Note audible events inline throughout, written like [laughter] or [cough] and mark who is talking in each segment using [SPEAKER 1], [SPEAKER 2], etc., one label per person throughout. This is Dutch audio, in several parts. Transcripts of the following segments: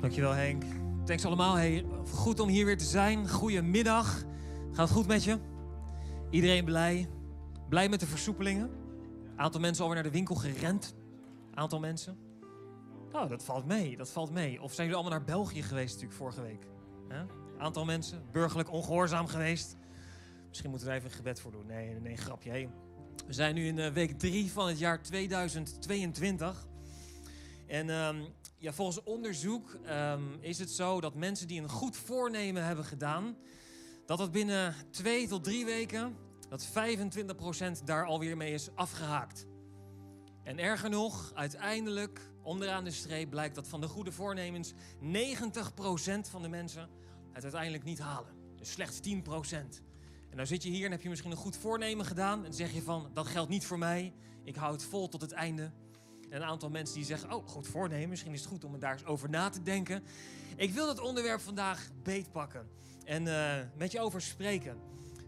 [SPEAKER 1] Dankjewel Henk. Thanks allemaal. Hey, goed om hier weer te zijn. Goedemiddag. Gaat het goed met je? Iedereen blij? Blij met de versoepelingen? Aantal mensen alweer naar de winkel gerend? Aantal mensen? Oh, dat valt mee. Dat valt mee. Of zijn jullie allemaal naar België geweest natuurlijk vorige week? Huh? Aantal mensen? Burgerlijk ongehoorzaam geweest? Misschien moeten we er even een gebed voor doen. Nee, nee, grapje. Hey. We zijn nu in uh, week 3 van het jaar 2022. En um, ja, volgens onderzoek um, is het zo dat mensen die een goed voornemen hebben gedaan, dat het binnen twee tot drie weken, dat 25% daar alweer mee is afgehaakt. En erger nog, uiteindelijk, onderaan de streep, blijkt dat van de goede voornemens 90% van de mensen het uiteindelijk niet halen. Dus slechts 10%. En dan zit je hier en heb je misschien een goed voornemen gedaan en zeg je van, dat geldt niet voor mij, ik hou het vol tot het einde. En een aantal mensen die zeggen, oh, goed voornemen, misschien is het goed om er daar eens over na te denken. Ik wil dat onderwerp vandaag beetpakken en uh, met je over spreken.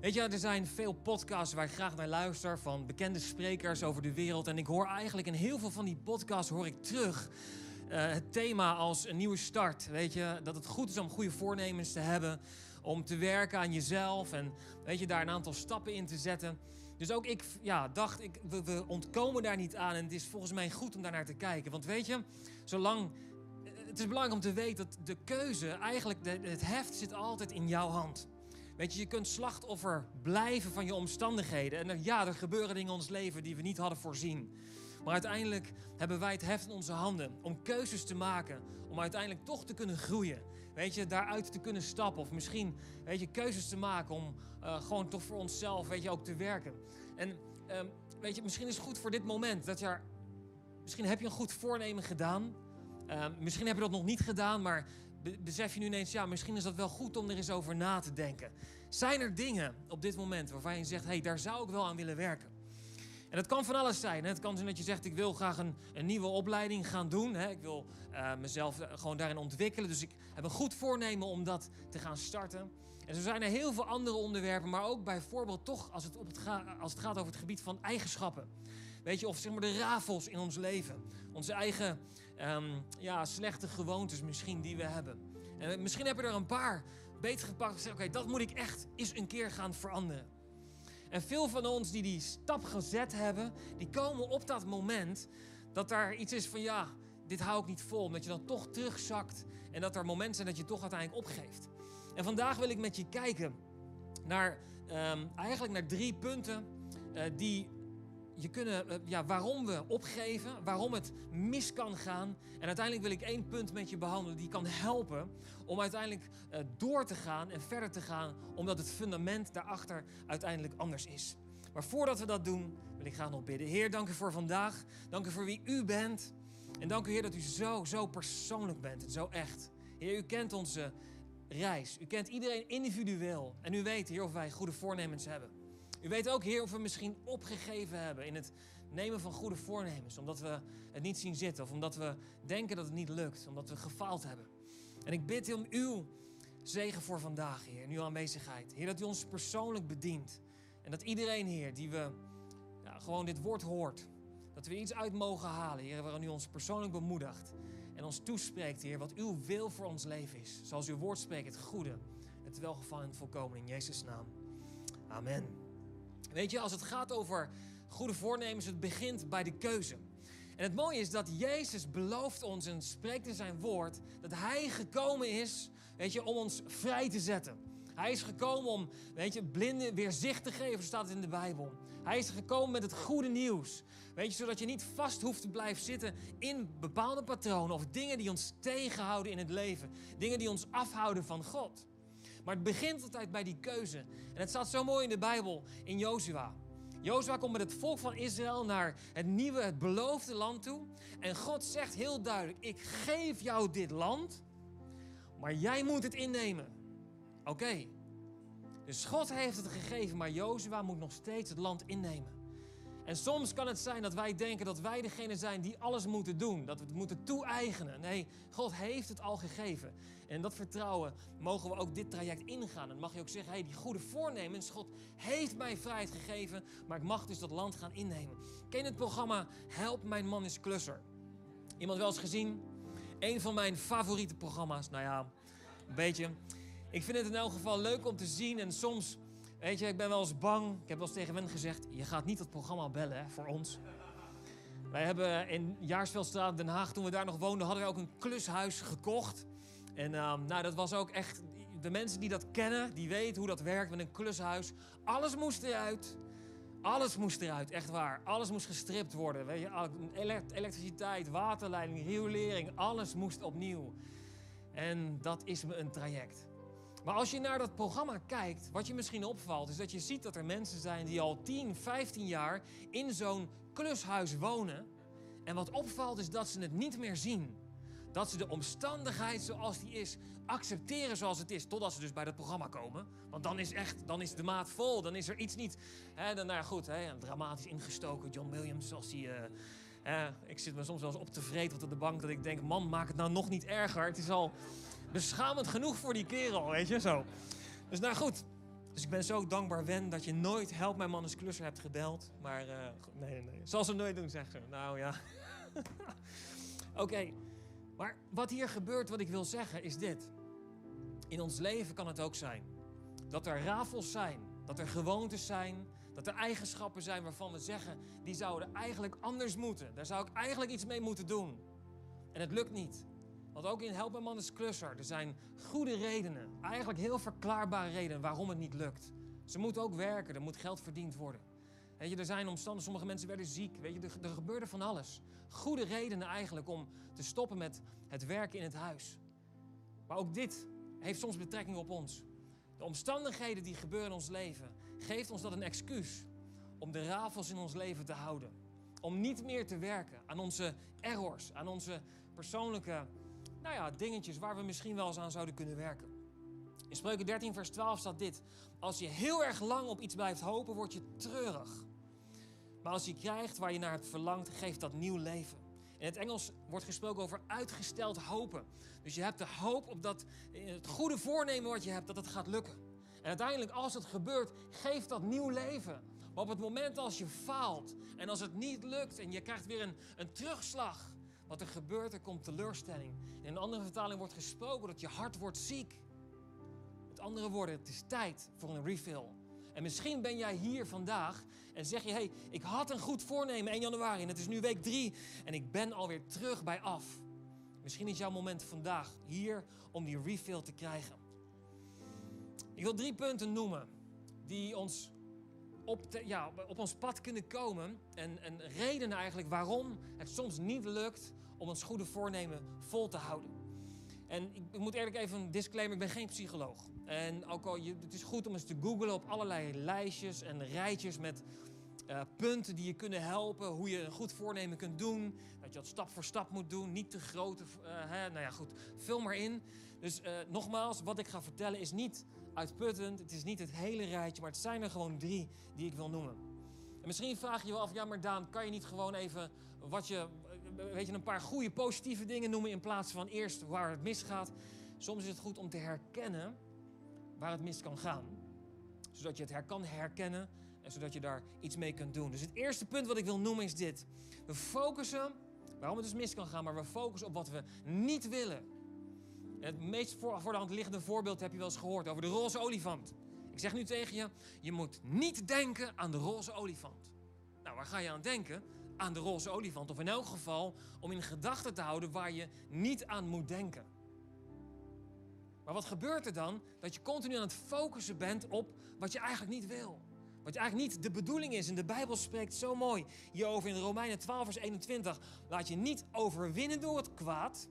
[SPEAKER 1] Weet je, er zijn veel podcasts waar ik graag naar luister van bekende sprekers over de wereld. En ik hoor eigenlijk in heel veel van die podcasts hoor ik terug uh, het thema als een nieuwe start. Weet je, dat het goed is om goede voornemens te hebben, om te werken aan jezelf en weet je, daar een aantal stappen in te zetten. Dus ook ik ja, dacht, ik, we, ontkomen daar niet aan. En het is volgens mij goed om daar naar te kijken. Want weet je, zolang. Het is belangrijk om te weten dat de keuze, eigenlijk het heft zit altijd in jouw hand. Weet je, je kunt slachtoffer blijven van je omstandigheden. En ja, er gebeuren dingen in ons leven die we niet hadden voorzien. Maar uiteindelijk hebben wij het heft in onze handen om keuzes te maken. Om uiteindelijk toch te kunnen groeien. Weet je, daaruit te kunnen stappen. Of misschien, weet je, keuzes te maken om uh, gewoon toch voor onszelf, weet je, ook te werken. En um, weet je, misschien is het goed voor dit moment dat je er, misschien heb je een goed voornemen gedaan. Um, misschien heb je dat nog niet gedaan, maar besef je nu ineens, ja, misschien is dat wel goed om er eens over na te denken. Zijn er dingen op dit moment waarvan je zegt, hé, hey, daar zou ik wel aan willen werken? En dat kan van alles zijn. Het kan zijn dat je zegt, ik wil graag een, een nieuwe opleiding gaan doen. Ik wil uh, mezelf gewoon daarin ontwikkelen. Dus ik heb een goed voornemen om dat te gaan starten. En zo zijn er heel veel andere onderwerpen, maar ook bijvoorbeeld toch als het, op het, ga, als het gaat over het gebied van eigenschappen. Weet je, of zeg maar de rafels in ons leven. Onze eigen um, ja, slechte gewoontes misschien die we hebben. En misschien heb je er een paar beter gepakt en gezegd, oké, dat moet ik echt eens een keer gaan veranderen. En veel van ons die die stap gezet hebben, die komen op dat moment dat daar iets is van, ja, dit hou ik niet vol. Dat je dan toch terugzakt en dat er momenten zijn dat je toch uiteindelijk opgeeft. En vandaag wil ik met je kijken naar um, eigenlijk naar drie punten uh, die je kunnen, uh, ja, waarom we opgeven, waarom het mis kan gaan. En uiteindelijk wil ik één punt met je behandelen die kan helpen om uiteindelijk uh, door te gaan en verder te gaan, omdat het fundament daarachter uiteindelijk anders is. Maar voordat we dat doen, wil ik graag nog bidden. Heer, dank u voor vandaag. Dank u voor wie u bent. En dank u, Heer, dat u zo, zo persoonlijk bent en zo echt. Heer, u kent onze reis. U kent iedereen individueel. En u weet, Heer, of wij goede voornemens hebben. U weet ook, Heer, of we misschien opgegeven hebben in het nemen van goede voornemens. Omdat we het niet zien zitten. Of omdat we denken dat het niet lukt. Omdat we gefaald hebben. En ik bid om uw zegen voor vandaag, Heer. En uw aanwezigheid. Heer, dat u ons persoonlijk bedient. En dat iedereen, Heer, die we gewoon dit woord hoort. Dat we iets uit mogen halen, Heer, waarin u ons persoonlijk bemoedigt en ons toespreekt, Heer, wat uw wil voor ons leven is. Zoals uw woord spreekt, het goede, het welgevallen en het volkomen in Jezus' naam. Amen. Weet je, als het gaat over goede voornemens, het begint bij de keuze. En het mooie is dat Jezus belooft ons en spreekt in zijn woord dat Hij gekomen is, weet je, om ons vrij te zetten. Hij is gekomen om, weet je, blinden weer zicht te geven, staat het in de Bijbel. Hij is gekomen met het goede nieuws. Weet je, zodat je niet vast hoeft te blijven zitten in bepaalde patronen of dingen die ons tegenhouden in het leven. Dingen die ons afhouden van God. Maar het begint altijd bij die keuze. En het staat zo mooi in de Bijbel, in Jozua. Jozua komt met het volk van Israël naar het nieuwe, het beloofde land toe. En God zegt heel duidelijk, ik geef jou dit land, maar jij moet het innemen. Oké. Dus God heeft het gegeven, maar Jozua moet nog steeds het land innemen. En soms kan het zijn dat wij denken dat wij degene zijn die alles moeten doen. Dat we het moeten toe-eigenen. Nee, God heeft het al gegeven. En dat vertrouwen mogen we ook dit traject ingaan. En mag je ook zeggen, hey, die goede voornemens, God heeft mij vrijheid gegeven, maar ik mag dus dat land gaan innemen. Ken het programma Help, mijn man is klusser? Iemand wel eens gezien? Een van mijn favoriete programma's. Nou ja, een beetje. Ik vind het in elk geval leuk om te zien. En soms, weet je, ik ben wel eens bang. Ik heb wel eens tegen hen gezegd: je gaat niet het programma bellen hè, voor ons. Wij hebben in Jaarsveldstraat Den Haag, toen we daar nog woonden, hadden we ook een klushuis gekocht. En ehm, nou, dat was ook echt, de mensen die dat kennen, die weten hoe dat werkt met een klushuis. Alles moest eruit. Alles moest eruit, echt waar. Alles moest gestript worden. Weet je, elektriciteit, waterleiding, riolering, alles moest opnieuw. En dat is me een traject. Maar als je naar dat programma kijkt, wat je misschien opvalt, is dat je ziet dat er mensen zijn die al 10, 15 jaar in zo'n klushuis wonen. En wat opvalt is dat ze het niet meer zien. Dat ze de omstandigheid zoals die is accepteren zoals het is. Totdat ze dus bij dat programma komen. Want dan is echt, dan is de maat vol. Dan is er iets niet. Hè, dan, nou ja, goed, hè, dramatisch ingestoken. John Williams, zoals hij. Uh, ik zit me soms wel eens op te vreten op de bank. Dat ik denk, man, maak het nou nog niet erger. Het is al beschamend genoeg voor die kerel, weet je zo. Dus nou goed. Dus ik ben zo dankbaar, Wen, dat je nooit Help Mijn Man is hebt gebeld. Maar uh, nee, nee, nee. Zal ze nooit doen, zegt ze. Nou ja. [laughs] Oké. Maar wat hier gebeurt, wat ik wil zeggen, is dit. In ons leven kan het ook zijn dat er rafels zijn, dat er gewoontes zijn, dat er eigenschappen zijn waarvan we zeggen, die zouden eigenlijk anders moeten. Daar zou ik eigenlijk iets mee moeten doen. En het lukt niet. Want ook in Help Man is Klusser, er zijn goede redenen, eigenlijk heel verklaarbare redenen waarom het niet lukt. Ze moeten ook werken, er moet geld verdiend worden. Weet je, er zijn omstandigheden, sommige mensen werden ziek, weet je, er, er gebeurde van alles. Goede redenen eigenlijk om te stoppen met het werken in het huis. Maar ook dit heeft soms betrekking op ons. De omstandigheden die gebeuren in ons leven, geeft ons dat een excuus om de rafels in ons leven te houden. Om niet meer te werken aan onze errors, aan onze persoonlijke nou ja, dingetjes waar we misschien wel eens aan zouden kunnen werken. In Spreuken 13, vers 12 staat dit. Als je heel erg lang op iets blijft hopen, word je treurig. Maar als je krijgt waar je naar het verlangt, geeft dat nieuw leven. In het Engels wordt gesproken over uitgesteld hopen. Dus je hebt de hoop op dat het goede voornemen wat je hebt, dat het gaat lukken. En uiteindelijk, als het gebeurt, geeft dat nieuw leven. Maar op het moment als je faalt en als het niet lukt en je krijgt weer een, een terugslag, wat er gebeurt, er komt teleurstelling. In een andere vertaling wordt gesproken dat je hart wordt ziek. Met andere woorden, het is tijd voor een refill. En misschien ben jij hier vandaag en zeg je: hé, hey, ik had een goed voornemen 1 januari en het is nu week 3 en ik ben alweer terug bij af. Misschien is jouw moment vandaag hier om die refill te krijgen. Ik wil drie punten noemen die ons op, ja, op ons pad kunnen komen. En, en redenen eigenlijk waarom het soms niet lukt om ons goede voornemen vol te houden. En ik, moet eerlijk even een disclaimer, ik ben geen psycholoog. En ook al, je, het is goed om eens te googlen op allerlei lijstjes en rijtjes met uh, punten die je kunnen helpen. Hoe je een goed voornemen kunt doen. Dat je dat stap voor stap moet doen. Niet te grote. Uh, hè, nou ja, goed. Vul maar in. Dus uh, nogmaals, wat ik ga vertellen is niet uitputtend. Het is niet het hele rijtje. Maar het zijn er gewoon drie die ik wil noemen. En misschien vraag je je wel af, ja, maar Daan, kan je niet gewoon even wat je, weet je, een paar goede positieve dingen noemen in plaats van eerst waar het misgaat? Soms is het goed om te herkennen waar het mis kan gaan. Zodat je het her kan herkennen en zodat je daar iets mee kunt doen. Dus het eerste punt wat ik wil noemen is dit. We focussen, waarom het dus mis kan gaan, maar we focussen op wat we niet willen. Het meest voor, voor de hand liggende voorbeeld heb je wel eens gehoord over de roze olifant. Ik zeg nu tegen je, je moet niet denken aan de roze olifant. Nou, waar ga je aan denken? Aan de roze olifant. Of in elk geval om in gedachten te houden waar je niet aan moet denken. Maar wat gebeurt er dan? Dat je continu aan het focussen bent op wat je eigenlijk niet wil. Wat eigenlijk niet de bedoeling is. En de Bijbel spreekt zo mooi hierover in Romeinen 12, vers 21. Laat je niet overwinnen door het kwaad,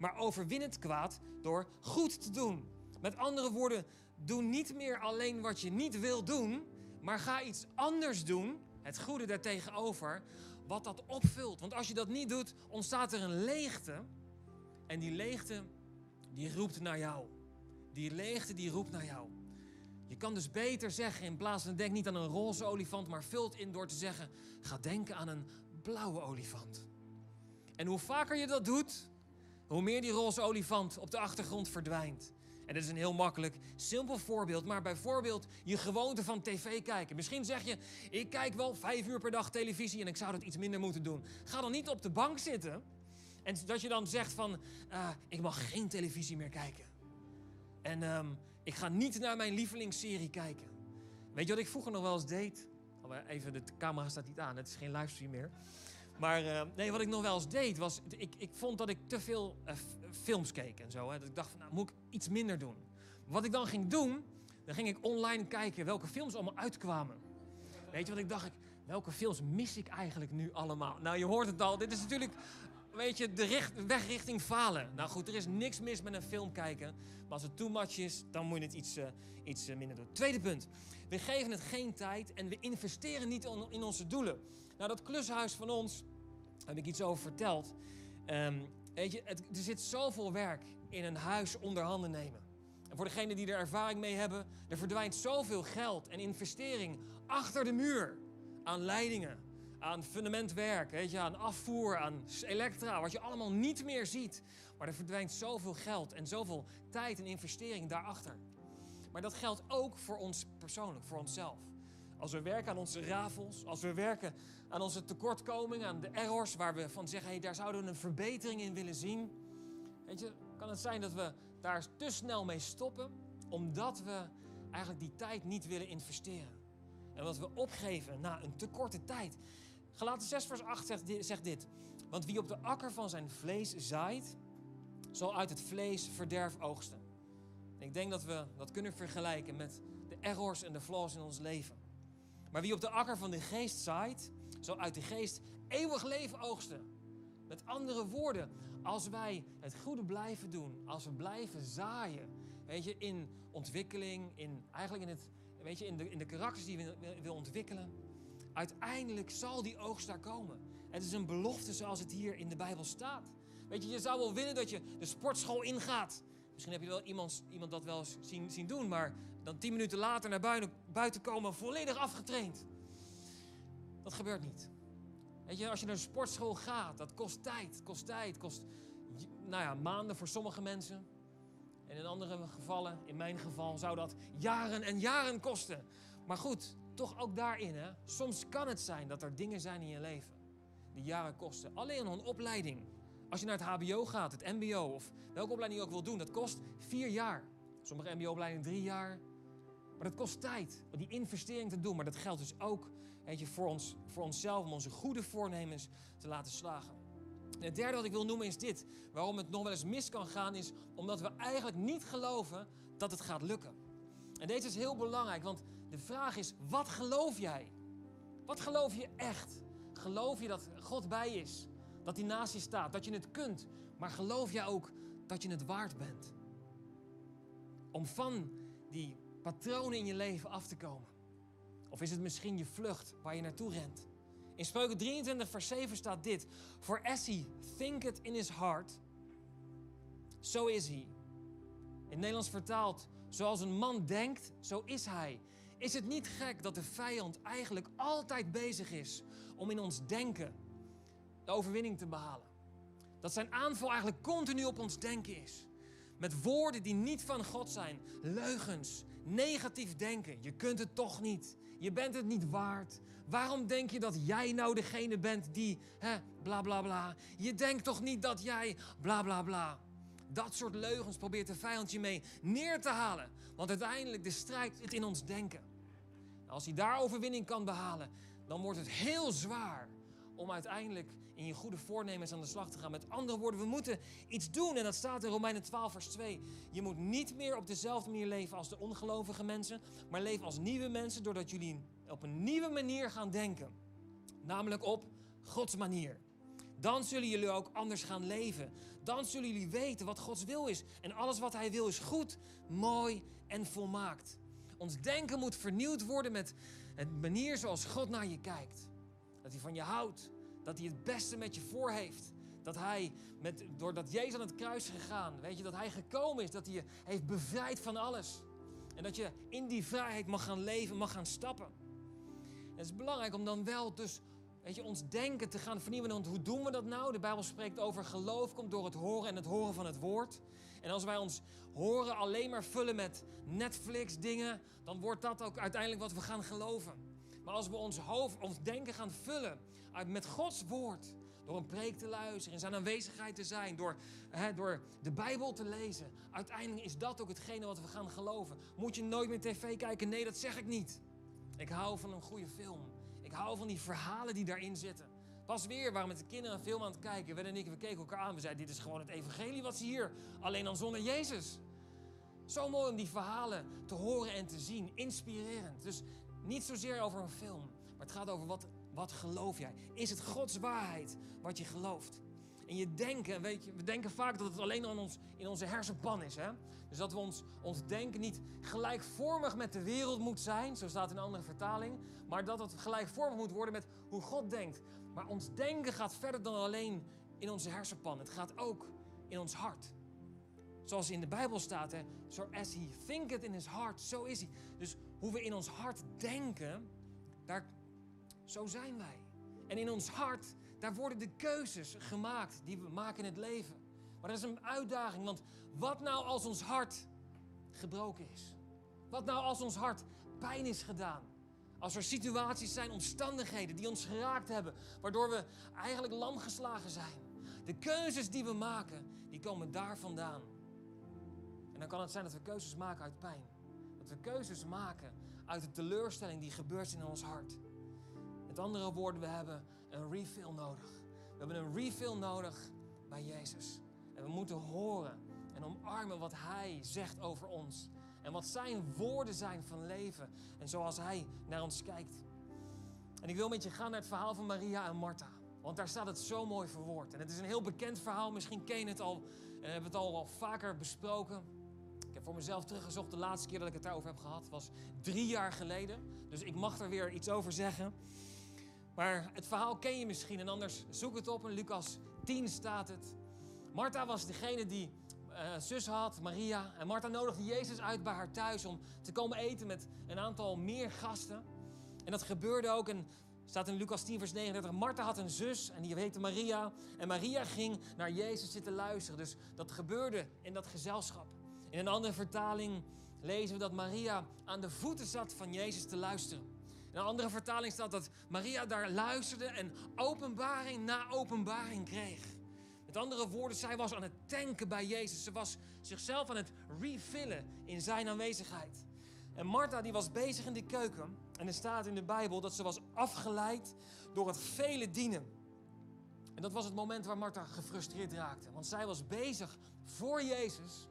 [SPEAKER 1] maar overwin het kwaad door goed te doen. Met andere woorden, doe niet meer alleen wat je niet wil doen, maar ga iets anders doen, het goede daartegenover, wat dat opvult. Want als je dat niet doet, ontstaat er een leegte. En die leegte, die roept naar jou. Die leegte, die roept naar jou. Je kan dus beter zeggen, in plaats van denk niet aan een roze olifant, maar vult in door te zeggen, ga denken aan een blauwe olifant. En hoe vaker je dat doet, hoe meer die roze olifant op de achtergrond verdwijnt. En dat is een heel makkelijk, simpel voorbeeld, maar bijvoorbeeld je gewoonte van tv kijken. Misschien zeg je, ik kijk wel vijf uur per dag televisie en ik zou dat iets minder moeten doen. Ga dan niet op de bank zitten En dat je dan zegt van, ah, ik mag geen televisie meer kijken. En ehm, ik ga niet naar mijn lievelingsserie kijken. Weet je wat ik vroeger nog wel eens deed? Even, de camera staat niet aan, het is geen livestream meer. Maar uh, nee, wat ik nog wel eens deed, was... Ik, ik vond dat ik te veel uh, films keek en zo. Hè. Dat ik dacht van, nou moet ik iets minder doen. Wat ik dan ging doen, dan ging ik online kijken welke films allemaal uitkwamen. Weet je wat ik dacht? Welke films mis ik eigenlijk nu allemaal? Nou, je hoort het al. Dit is natuurlijk weet je, de weg richting falen. Nou goed, er is niks mis met een film kijken. Maar als het too much is, dan moet je het iets, uh, iets minder doen. Tweede punt. We geven het geen tijd en we investeren niet in onze doelen. Nou, dat klushuis van ons, heb ik iets over verteld. Um, weet je, er zit zoveel werk in een huis onder handen nemen. En voor degenen die er ervaring mee hebben, er verdwijnt zoveel geld en investering achter de muur aan leidingen, aan fundamentwerk, weet je, aan afvoer, aan elektra, wat je allemaal niet meer ziet. Maar er verdwijnt zoveel geld en zoveel tijd en investering daarachter. Maar dat geldt ook voor ons persoonlijk, voor onszelf. Als we werken aan onze rafels, als we werken aan onze tekortkomingen, aan de errors waar we van zeggen, hey, daar zouden we een verbetering in willen zien. Weet je, kan het zijn dat we daar te snel mee stoppen, omdat we eigenlijk die tijd niet willen investeren. En dat we opgeven na een te korte tijd. Galaten 6 vers 8 zegt dit, zegt dit. Want wie op de akker van zijn vlees zaait, zal uit het vlees verderf oogsten. ik denk dat we dat kunnen vergelijken met de errors en de flaws in ons leven. Maar wie op de akker van de geest zaait, zal uit de geest eeuwig leven oogsten. Met andere woorden, als wij het goede blijven doen, als we blijven zaaien, weet je, in ontwikkeling, in, eigenlijk in, het, weet je, in, de, in de karakters die we willen ontwikkelen, uiteindelijk zal die oogst daar komen. Het is een belofte zoals het hier in de Bijbel staat. Weet je, je zou wel willen dat je de sportschool ingaat. Misschien heb je wel iemand, iemand dat wel eens zien, zien doen, maar dan tien minuten later naar buiten, buiten komen volledig afgetraind. Dat gebeurt niet. Weet je, als je naar de sportschool gaat, dat kost tijd, kost tijd, kost nou ja, maanden voor sommige mensen. En in andere gevallen, in mijn geval, zou dat jaren en jaren kosten. Maar goed, toch ook daarin, hè? Soms kan het zijn dat er dingen zijn in je leven die jaren kosten. Alleen een opleiding. Als je naar het HBO gaat, het MBO of welke opleiding je ook wil doen, dat kost vier jaar. Sommige MBO-opleidingen drie jaar. Maar dat kost tijd om die investering te doen. Maar dat geldt dus ook weet je, voor, ons, voor onszelf, om onze goede voornemens te laten slagen. En het derde wat ik wil noemen is dit. Waarom het nog wel eens mis kan gaan, is omdat we eigenlijk niet geloven dat het gaat lukken. En deze is heel belangrijk, want de vraag is: wat geloof jij? Wat geloof je echt? Geloof je dat God bij is? Dat hij naast je staat, dat je het kunt. Maar geloof jij ook dat je het waard bent? Om van die patronen in je leven af te komen. Of is het misschien je vlucht waar je naartoe rent? In Spreuken 23, vers 7 staat dit: For as he thinketh in his heart, so is he. In Nederlands vertaald, zoals een man denkt, zo is hij. Is het niet gek dat de vijand eigenlijk altijd bezig is om in ons denken de overwinning te behalen? Dat zijn aanval eigenlijk continu op ons denken is. Met woorden die niet van God zijn, leugens, negatief denken. Je kunt het toch niet. Je bent het niet waard. Waarom denk je dat jij nou degene bent die, hè, bla bla bla. Je denkt toch niet dat jij, bla bla bla. Dat soort leugens probeert de vijand je mee neer te halen. Want uiteindelijk de strijd zit in ons denken. Als hij daar overwinning kan behalen, dan wordt het heel zwaar om uiteindelijk in je goede voornemens aan de slag te gaan. Met andere woorden, we moeten iets doen. En dat staat in Romeinen 12, vers 2. Je moet niet meer op dezelfde manier leven als de ongelovige mensen, maar leven als nieuwe mensen doordat jullie op een nieuwe manier gaan denken. Namelijk op Gods manier. Dan zullen jullie ook anders gaan leven. Dan zullen jullie weten wat Gods wil is. En alles wat Hij wil is goed, mooi en volmaakt. Ons denken moet vernieuwd worden met de manier zoals God naar je kijkt. Dat hij van je houdt. Dat hij het beste met je voor heeft. Dat hij, met, doordat Jezus aan het kruis is gegaan, weet je, dat hij gekomen is. Dat hij je heeft bevrijd van alles. En dat je in die vrijheid mag gaan leven, mag gaan stappen. En het is belangrijk om dan wel dus weet je, ons denken te gaan vernieuwen. Want hoe doen we dat nou? De Bijbel spreekt over geloof komt door het horen en het horen van het woord. En als wij ons horen alleen maar vullen met Netflix dingen, dan wordt dat ook uiteindelijk wat we gaan geloven. Maar als we ons hoofd, ons denken gaan vullen met Gods woord, Door een preek te luisteren, in zijn aanwezigheid te zijn, door, hè, door de Bijbel te lezen. Uiteindelijk is dat ook hetgene wat we gaan geloven. Moet je nooit meer tv kijken? Nee, dat zeg ik niet. Ik hou van een goede film. Ik hou van die verhalen die daarin zitten. Pas weer waren met de kinderen een film aan het kijken. Wed en ik, we keken elkaar aan. We zeiden, dit is gewoon het evangelie wat ze hier. Alleen dan zonder Jezus. Zo mooi om die verhalen te horen en te zien. Inspirerend. Dus niet zozeer over een film. Maar het gaat over wat, wat geloof jij? Is het Gods waarheid wat je gelooft? En je denken, weet je, we denken vaak dat het alleen aan ons, in onze hersenpan is. Hè? Dus dat we ons, ons denken niet gelijkvormig met de wereld moet zijn, zo staat in een andere vertaling, maar dat het gelijkvormig moet worden met hoe God denkt. Maar ons denken gaat verder dan alleen in onze hersenpan. Het gaat ook in ons hart. Zoals in de Bijbel staat, hè, so as he thinketh in his heart, zo is hij. Dus hoe we in ons hart denken, daar, zo zijn wij. En in ons hart, daar worden de keuzes gemaakt die we maken in het leven. Maar dat is een uitdaging, want wat nou als ons hart gebroken is? Wat nou als ons hart pijn is gedaan? Als er situaties zijn, omstandigheden die ons geraakt hebben, waardoor we eigenlijk lam geslagen zijn. De keuzes die we maken, die komen daar vandaan. En dan kan het zijn dat we keuzes maken uit pijn. Dat we keuzes maken uit de teleurstelling die gebeurt in ons hart. Andere woorden, we hebben een refill nodig. We hebben een refill nodig bij Jezus. En we moeten horen en omarmen wat Hij zegt over ons. En wat Zijn woorden zijn van leven. En zoals Hij naar ons kijkt. En ik wil met je gaan naar het verhaal van Maria en Martha. Want daar staat het zo mooi verwoord. En het is een heel bekend verhaal. Misschien ken je het al. En hebben het al wel vaker besproken. Ik heb voor mezelf teruggezocht. De laatste keer dat ik het daarover heb gehad was drie jaar geleden. Dus ik mag er weer iets over zeggen. Maar het verhaal ken je misschien en anders zoek het op. In Lucas 10 staat het. Martha was degene die uh, zus had, Maria. En Martha nodigde Jezus uit bij haar thuis om te komen eten met een aantal meer gasten. En dat gebeurde ook. En staat in Lucas 10, vers 39. Martha had een zus en die heette Maria. En Maria ging naar Jezus zitten luisteren. Dus dat gebeurde in dat gezelschap. In een andere vertaling lezen we dat Maria aan de voeten zat van Jezus te luisteren. In een andere vertaling staat dat Maria daar luisterde en openbaring na openbaring kreeg. Met andere woorden, zij was aan het tanken bij Jezus. Ze was zichzelf aan het refillen in zijn aanwezigheid. En Martha die was bezig in de keuken. En er staat in de Bijbel dat ze was afgeleid door het vele dienen. En dat was het moment waar Martha gefrustreerd raakte. Want zij was bezig voor Jezus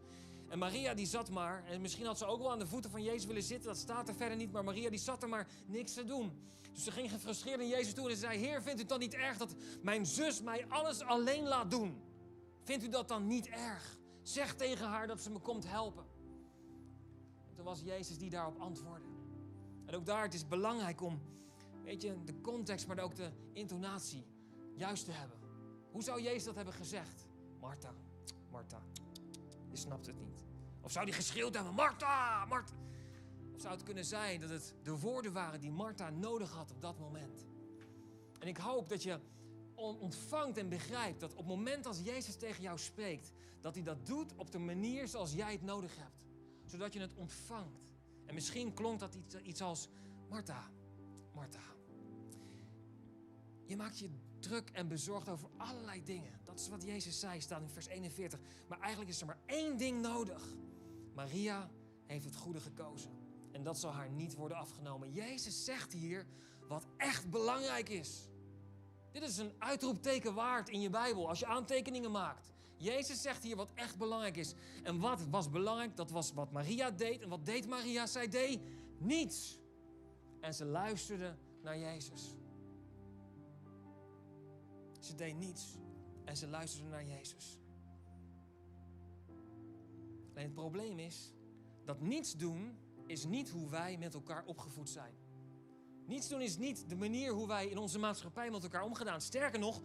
[SPEAKER 1] en Maria die zat maar, en misschien had ze ook wel aan de voeten van Jezus willen zitten, dat staat er verder niet, maar Maria die zat er maar niks te doen. Dus ze ging gefrustreerd naar Jezus toe en ze zei, Heer, vindt u het dan niet erg dat mijn zus mij alles alleen laat doen? Vindt u dat dan niet erg? Zeg tegen haar dat ze me komt helpen. En toen was Jezus die daarop antwoordde. En ook daar, het is belangrijk om, weet je, de context, maar ook de intonatie juist te hebben. Hoe zou Jezus dat hebben gezegd? Martha, Martha, snapt het niet. Of zou die geschreeuwd hebben, Martha, Martha. Of zou het kunnen zijn dat het de woorden waren die Martha nodig had op dat moment. En ik hoop dat je ontvangt en begrijpt dat op het moment als Jezus tegen jou spreekt, dat hij dat doet op de manier zoals jij het nodig hebt. Zodat je het ontvangt. En misschien klonk dat iets, als, Martha, Martha. Je maakt je druk en bezorgd over allerlei dingen. Dat is wat Jezus zei, staat in vers 41. Maar eigenlijk is er maar één ding nodig. Maria heeft het goede gekozen. En dat zal haar niet worden afgenomen. Jezus zegt hier wat echt belangrijk is. Dit is een uitroepteken waard in je Bijbel als je aantekeningen maakt. Jezus zegt hier wat echt belangrijk is. En wat was belangrijk? Dat was wat Maria deed. En wat deed Maria? Zij deed niets. En ze luisterde naar Jezus. Ze deed niets en ze luisterde naar Jezus. Alleen het probleem is dat niets doen is niet hoe wij met elkaar opgevoed zijn. Niets doen is niet de manier hoe wij in onze maatschappij met elkaar omgaan. Sterker nog,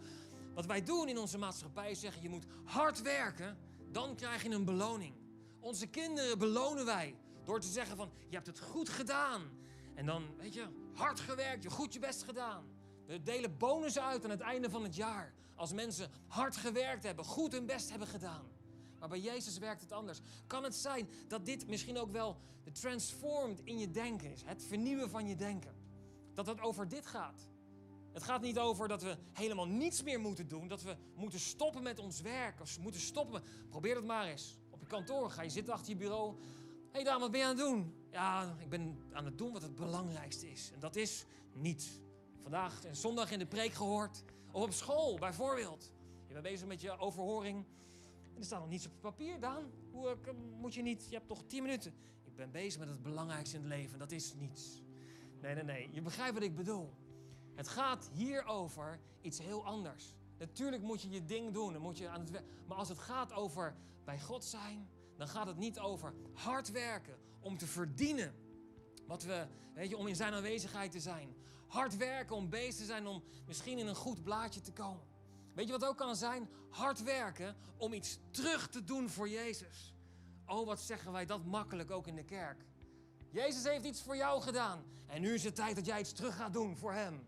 [SPEAKER 1] wat wij doen in onze maatschappij is zeggen: je moet hard werken, dan krijg je een beloning. Onze kinderen belonen wij door te zeggen van je hebt het goed gedaan. En dan, weet je, hard gewerkt, je goed je best gedaan. We delen bonussen uit aan het einde van het jaar. Als mensen hard gewerkt hebben, goed hun best hebben gedaan. Maar bij Jezus werkt het anders. Kan het zijn dat dit misschien ook wel de transformed in je denken is? Het vernieuwen van je denken. Dat het over dit gaat. Het gaat niet over dat we helemaal niets meer moeten doen. Dat we moeten stoppen met ons werk. Of moeten stoppen. Probeer het maar eens. Op je kantoor ga je zitten achter je bureau. Hé hey Daan, wat ben je aan het doen? Ja, ik ben aan het doen wat het belangrijkste is. En dat is niets. Vandaag en zondag in de preek gehoord. Of op school bijvoorbeeld. Je bent bezig met je overhoring. En er staat nog niets op papier, Daan. Hoe eh, moet je niet? Je hebt toch tien minuten. Ik ben bezig met het belangrijkste in het leven. Dat is niets. Nee, nee, nee. Je begrijpt wat ik bedoel. Het gaat hier over iets heel anders. Natuurlijk moet je je ding doen, dan moet je aan het Maar als het gaat over bij God zijn, dan gaat het niet over hard werken om te verdienen. Wat we, weet je, om in zijn aanwezigheid te zijn. Hard werken om bezig te zijn om misschien in een goed blaadje te komen. Weet je wat ook kan zijn? Hard werken om iets terug te doen voor Jezus. Oh, wat zeggen wij dat makkelijk ook in de kerk. Jezus heeft iets voor jou gedaan. En nu is het tijd dat jij iets terug gaat doen voor Hem.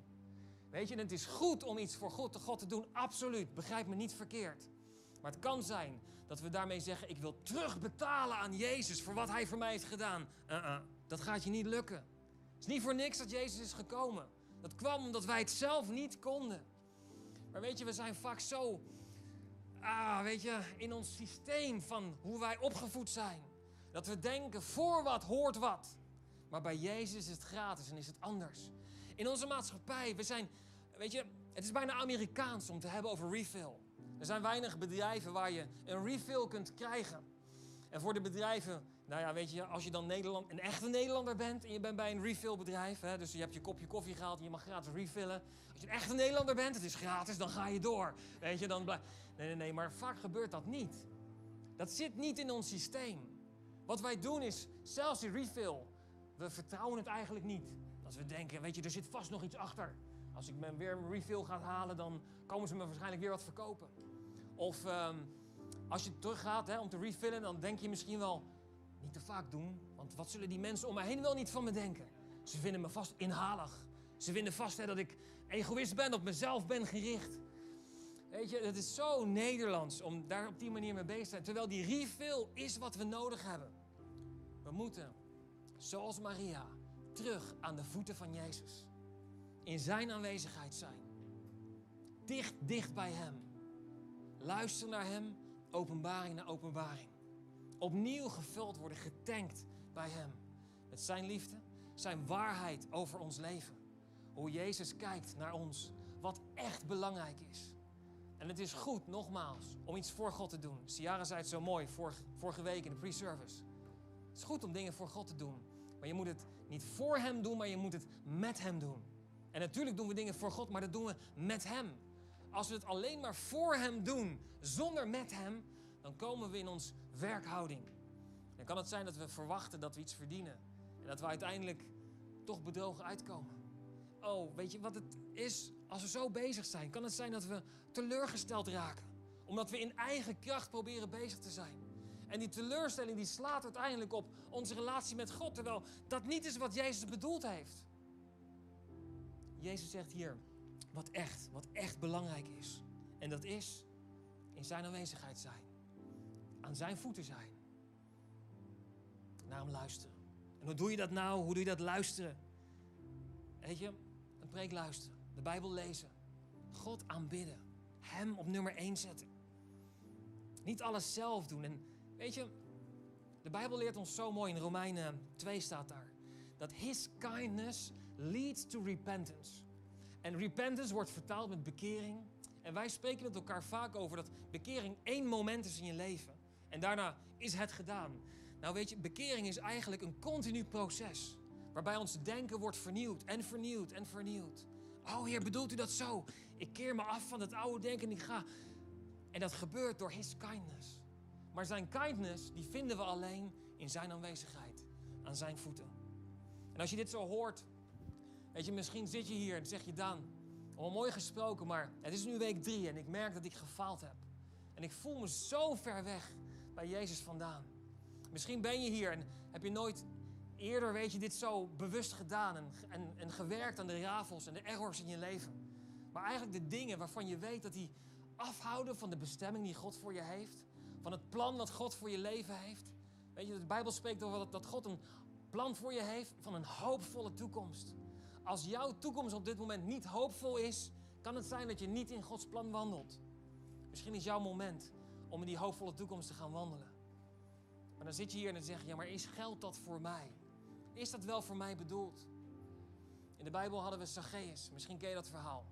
[SPEAKER 1] Weet je, het is goed om iets voor God, God te doen, absoluut. Begrijp me niet verkeerd. Maar het kan zijn dat we daarmee zeggen: Ik wil terugbetalen aan Jezus voor wat Hij voor mij heeft gedaan. Uh dat gaat je niet lukken. Het is niet voor niks dat Jezus is gekomen. Dat kwam omdat wij het zelf niet konden. Maar weet je, we zijn vaak zo, ah, weet je, in ons systeem van hoe wij opgevoed zijn. Dat we denken, voor wat hoort wat. Maar bij Jezus is het gratis en is het anders. In onze maatschappij, we zijn, weet je, het is bijna Amerikaans om te hebben over refill. Er zijn weinig bedrijven waar je een refill kunt krijgen. En voor de bedrijven, nou ja, weet je, als je dan Nederland, een echte Nederlander bent en je bent bij een refillbedrijf, hè, dus je hebt je kopje koffie gehaald en je mag gratis refillen. Als je een echte Nederlander bent, het is gratis, dan ga je door. Weet je, dan blijf... Nee, nee, nee, maar vaak gebeurt dat niet. Dat zit niet in ons systeem. Wat wij doen is, zelfs die refill, we vertrouwen het eigenlijk niet. Dat we denken, weet je, er zit vast nog iets achter. Als ik me weer een refill ga halen, dan komen ze me waarschijnlijk weer wat verkopen. Of ehm, als je teruggaat hè, om te refillen, dan denk je misschien wel, te vaak doen. Want wat zullen die mensen om mij heen wel niet van me denken? Ze vinden me vast inhalig. Ze vinden vast hè, dat ik egoïst ben, op mezelf ben gericht. Weet je, het is zo Nederlands om daar op die manier mee bezig te zijn. Terwijl die refill is wat we nodig hebben. We moeten, zoals Maria, terug aan de voeten van Jezus. In zijn aanwezigheid zijn. Dicht, dicht bij Hem. Luister naar Hem, openbaring naar openbaring. Opnieuw gevuld worden, getankt bij Hem. Met Zijn liefde, Zijn waarheid over ons leven. Hoe Jezus kijkt naar ons, wat echt belangrijk is. En het is goed, nogmaals, om iets voor God te doen. Ciara zei het zo mooi vorige, vorige week in de pre-service. Het is goed om dingen voor God te doen. Maar je moet het niet voor Hem doen, maar je moet het met Hem doen. En natuurlijk doen we dingen voor God, maar dat doen we met Hem. Als we het alleen maar voor Hem doen, zonder met Hem, dan komen we in ons werkhouding. Dan kan het zijn dat we verwachten dat we iets verdienen. En dat we uiteindelijk toch bedrogen uitkomen. Oh, weet je wat het is als we zo bezig zijn? Kan het zijn dat we teleurgesteld raken? Omdat we in eigen kracht proberen bezig te zijn. En die teleurstelling die slaat uiteindelijk op onze relatie met God. Terwijl dat niet is wat Jezus bedoeld heeft. Jezus zegt hier wat echt, wat echt belangrijk is. En dat is in zijn aanwezigheid zijn. Aan zijn voeten zijn. Naar hem luisteren. En hoe doe je dat nou? Hoe doe je dat luisteren? Weet je, een preek luisteren. De Bijbel lezen. God aanbidden. Hem op nummer 1 zetten. Niet alles zelf doen. En Weet je, de Bijbel leert ons zo mooi, in Romeinen 2 staat daar, dat His kindness leads to repentance. En repentance wordt vertaald met bekering. En wij spreken met elkaar vaak over dat bekering één moment is in je leven. En daarna is het gedaan. Nou weet je, bekering is eigenlijk een continu proces. Waarbij ons denken wordt vernieuwd en vernieuwd en vernieuwd. Oh Heer, bedoelt u dat zo? Ik keer me af van het oude denken en ik ga. En dat gebeurt door His kindness. Maar zijn kindness, die vinden we alleen in zijn aanwezigheid, aan zijn voeten. En als je dit zo hoort, weet je, misschien zit je hier en zeg je dan, al mooi gesproken, maar het is nu week drie en ik merk dat ik gefaald heb. En ik voel me zo ver weg bij Jezus vandaan. Misschien ben je hier en heb je nooit eerder, weet je, dit zo bewust gedaan en, en, gewerkt aan de rafels en de errors in je leven. Maar eigenlijk de dingen waarvan je weet dat die afhouden van de bestemming die God voor je heeft, van het plan wat God voor je leven heeft. Weet je, de Bijbel spreekt over dat God een plan voor je heeft van een hoopvolle toekomst. als jouw toekomst op dit moment niet hoopvol is, kan het zijn dat je niet in Gods plan wandelt. Misschien is jouw moment om in die hoopvolle toekomst te gaan wandelen. Maar dan zit je hier en dan zeg je, ja, maar is geld dat voor mij? Is dat wel voor mij bedoeld? In de Bijbel hadden we Zacchaeus. Misschien ken je dat verhaal.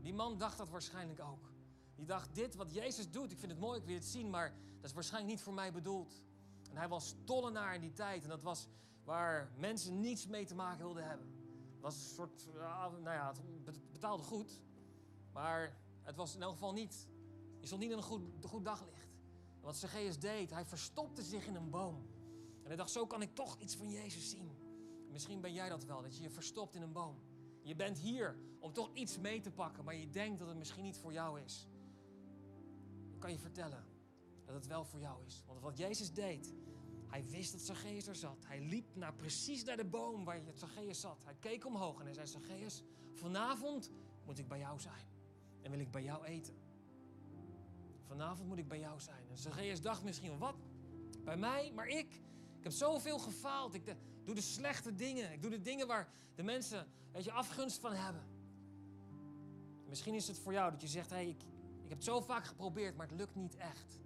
[SPEAKER 1] Die man dacht dat waarschijnlijk ook. Die dacht, dit wat Jezus doet, ik vind het mooi, ik wil het zien, maar dat is waarschijnlijk niet voor mij bedoeld. En hij was tollenaar in die tijd. En dat was waar mensen niets mee te maken wilden hebben. Het was een soort, nou ja, het betaalde goed. Maar het was in elk geval niet, je stond niet in een goed, goed daglicht. En wat Zacchaeus deed, hij verstopte zich in een boom. En hij dacht, zo kan ik toch iets van Jezus zien. Misschien ben jij dat wel, dat je je verstopt in een boom. Je bent hier om toch iets mee te pakken, maar je denkt dat het misschien niet voor jou is. Ik kan je vertellen dat het wel voor jou is. Want wat Jezus deed, hij wist dat Zacchaeus er zat. Hij liep naar, precies naar de boom waar Zacchaeus zat. Hij keek omhoog en hij zei, Zacchaeus, vanavond moet ik bij jou zijn. En wil ik bij jou eten. Vanavond moet ik bij jou zijn. En Zacchaeus dacht misschien, wat? Bij mij? Maar ik? Ik heb zoveel gefaald. Ik doe de slechte dingen. Ik doe de dingen waar de mensen weet je, afgunst van hebben. Misschien is het voor jou dat je zegt, hey, ik, ik heb zo vaak geprobeerd, maar het lukt niet echt.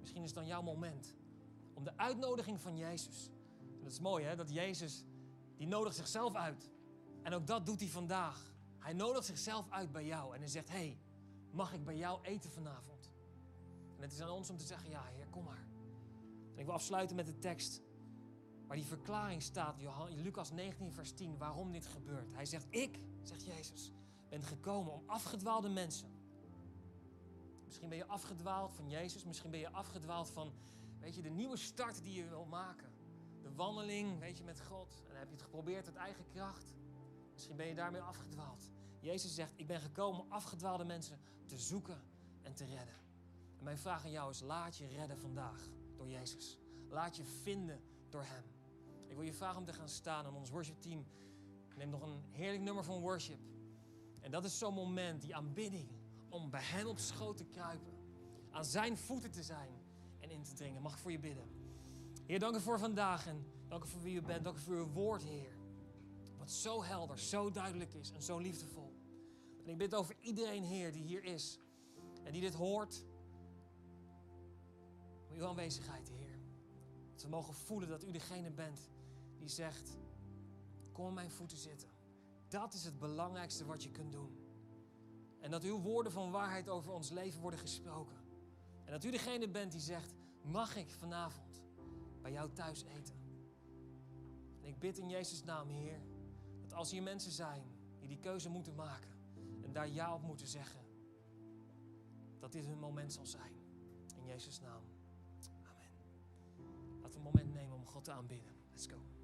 [SPEAKER 1] Misschien is het dan jouw moment om de uitnodiging van Jezus. Dat is mooi hè, dat Jezus, die nodigt zichzelf uit. En ook dat doet hij vandaag. Hij nodigt zichzelf uit bij jou en hij zegt, hey, mag ik bij jou eten vanavond? En het is aan ons om te zeggen, ja Heer, kom maar. En ik wil afsluiten met de tekst waar die verklaring staat, in Lucas 19, vers 10, waarom dit gebeurt. Hij zegt, ik, zegt Jezus, ben gekomen om afgedwaalde mensen. Misschien ben je afgedwaald van Jezus, misschien ben je afgedwaald van, weet je, de nieuwe start die je wil maken. De wandeling, weet je, met God. En dan heb je het geprobeerd uit eigen kracht. Misschien ben je daarmee afgedwaald. Jezus zegt, ik ben gekomen om afgedwaalde mensen te zoeken en te redden. Mijn vraag aan jou is, laat je redden vandaag door Jezus. Laat je vinden door Hem. Ik wil je vragen om te gaan staan en ons worshipteam neemt nog een heerlijk nummer van worship. En dat is zo'n moment, die aanbidding, om bij Hem op schoot te kruipen. Aan Zijn voeten te zijn en in te dringen. Mag ik voor je bidden? Heer, dank u voor vandaag en dank u voor wie u bent. Dank u voor uw woord, Heer. Wat zo helder, zo duidelijk is en zo liefdevol. En ik bid over iedereen, Heer, die hier is en die dit hoort. Uw aanwezigheid, Heer. Dat we mogen voelen dat u degene bent die zegt: Kom mijn voeten zitten. Dat is het belangrijkste wat je kunt doen. En dat uw woorden van waarheid over ons leven worden gesproken. En dat u degene bent die zegt: Mag ik vanavond bij jou thuis eten? En ik bid in Jezus' naam, Heer, dat als hier mensen zijn die die keuze moeten maken en daar ja op moeten zeggen, dat dit hun moment zal zijn. In Jezus' naam. Een moment nemen om God te aanbidden. Let's go.